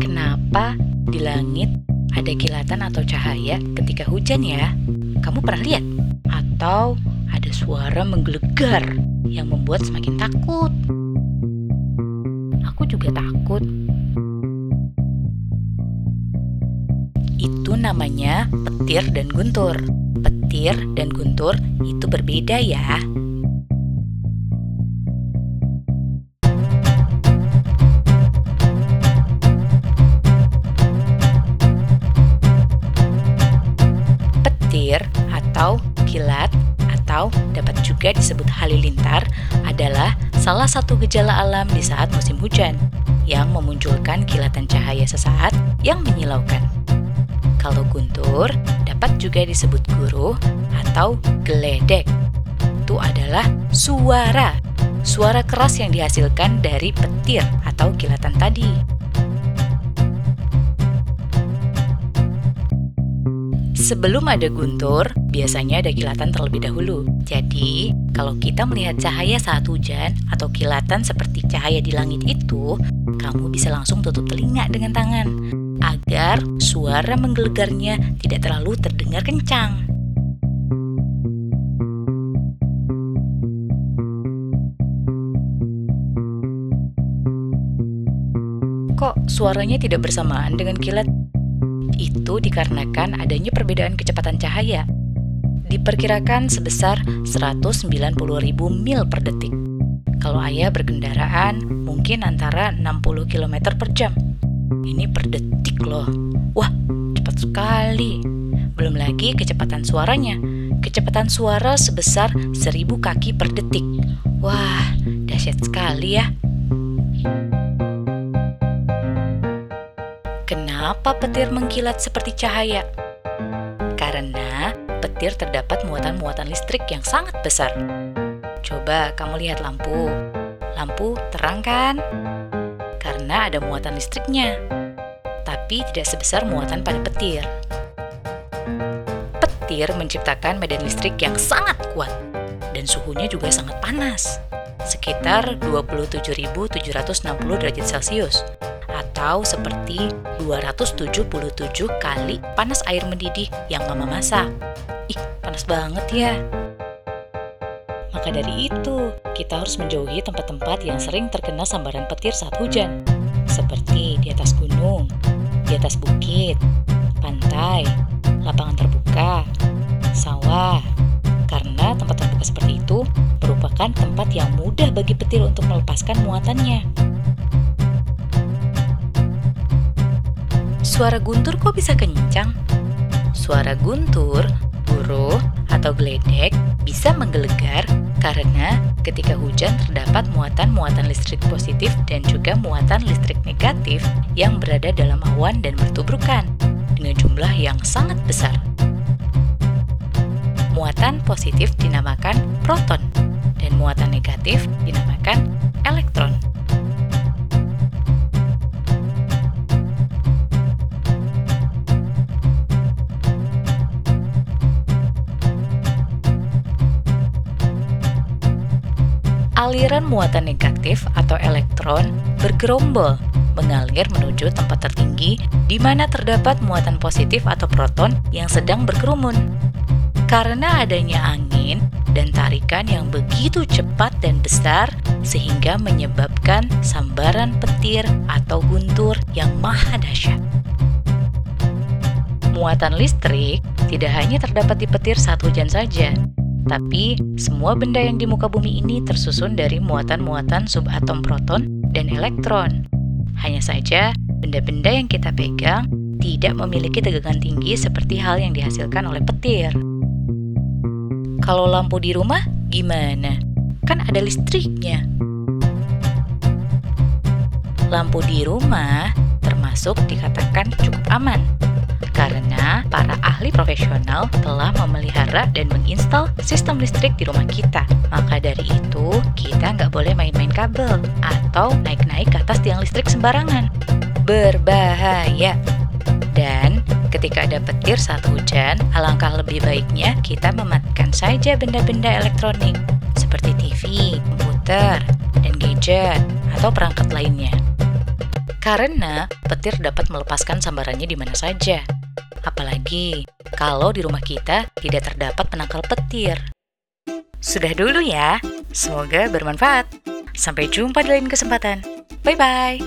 Kenapa di langit ada kilatan atau cahaya ketika hujan ya? Kamu pernah lihat? Atau ada suara menggelegar yang membuat semakin takut? Aku juga takut. Itu namanya petir dan guntur. Petir dan guntur itu berbeda ya. Atau kilat atau dapat juga disebut halilintar adalah salah satu gejala alam di saat musim hujan yang memunculkan kilatan cahaya sesaat yang menyilaukan. Kalau guntur dapat juga disebut guru atau geledek. Itu adalah suara. Suara keras yang dihasilkan dari petir atau kilatan tadi. Sebelum ada guntur, biasanya ada kilatan terlebih dahulu. Jadi, kalau kita melihat cahaya saat hujan atau kilatan seperti cahaya di langit itu, kamu bisa langsung tutup telinga dengan tangan agar suara menggelegarnya tidak terlalu terdengar kencang. Kok suaranya tidak bersamaan dengan kilat? Itu dikarenakan adanya perbedaan kecepatan cahaya. Diperkirakan sebesar 190.000 mil per detik. Kalau ayah berkendaraan, mungkin antara 60 km per jam. Ini per detik loh. Wah, cepat sekali. Belum lagi kecepatan suaranya. Kecepatan suara sebesar 1000 kaki per detik. Wah, dahsyat sekali ya. Kenapa petir mengkilat seperti cahaya? Karena petir terdapat muatan-muatan listrik yang sangat besar. Coba kamu lihat lampu. Lampu terang kan? Karena ada muatan listriknya. Tapi tidak sebesar muatan pada petir. Petir menciptakan medan listrik yang sangat kuat dan suhunya juga sangat panas. Sekitar 27.760 derajat Celcius atau seperti 277 kali panas air mendidih yang mama masak. Ih, panas banget ya. Maka dari itu, kita harus menjauhi tempat-tempat yang sering terkena sambaran petir saat hujan, seperti di atas gunung, di atas bukit, pantai, lapangan terbuka, sawah. Karena tempat terbuka seperti itu merupakan tempat yang mudah bagi petir untuk melepaskan muatannya. Suara guntur kok bisa kencang? Suara guntur, buruh, atau geledek bisa menggelegar karena ketika hujan terdapat muatan-muatan listrik positif dan juga muatan listrik negatif yang berada dalam awan dan bertubrukan dengan jumlah yang sangat besar. Muatan positif dinamakan proton dan muatan negatif dinamakan elektron. Aliran muatan negatif atau elektron bergerombol mengalir menuju tempat tertinggi di mana terdapat muatan positif atau proton yang sedang berkerumun. Karena adanya angin dan tarikan yang begitu cepat dan besar sehingga menyebabkan sambaran petir atau guntur yang maha dahsyat. Muatan listrik tidak hanya terdapat di petir saat hujan saja, tapi, semua benda yang di muka bumi ini tersusun dari muatan-muatan subatom proton dan elektron. Hanya saja, benda-benda yang kita pegang tidak memiliki tegangan tinggi seperti hal yang dihasilkan oleh petir. Kalau lampu di rumah, gimana? Kan ada listriknya. Lampu di rumah termasuk dikatakan cukup aman karena para ahli profesional telah memelihara dan menginstal sistem listrik di rumah kita. Maka dari itu, kita nggak boleh main-main kabel atau naik-naik ke atas tiang listrik sembarangan. Berbahaya. Dan ketika ada petir saat hujan, alangkah lebih baiknya kita mematikan saja benda-benda elektronik seperti TV, komputer, dan gadget, atau perangkat lainnya. Karena petir dapat melepaskan sambarannya di mana saja. Apalagi kalau di rumah kita tidak terdapat penangkal petir. Sudah dulu ya. Semoga bermanfaat. Sampai jumpa di lain kesempatan. Bye bye.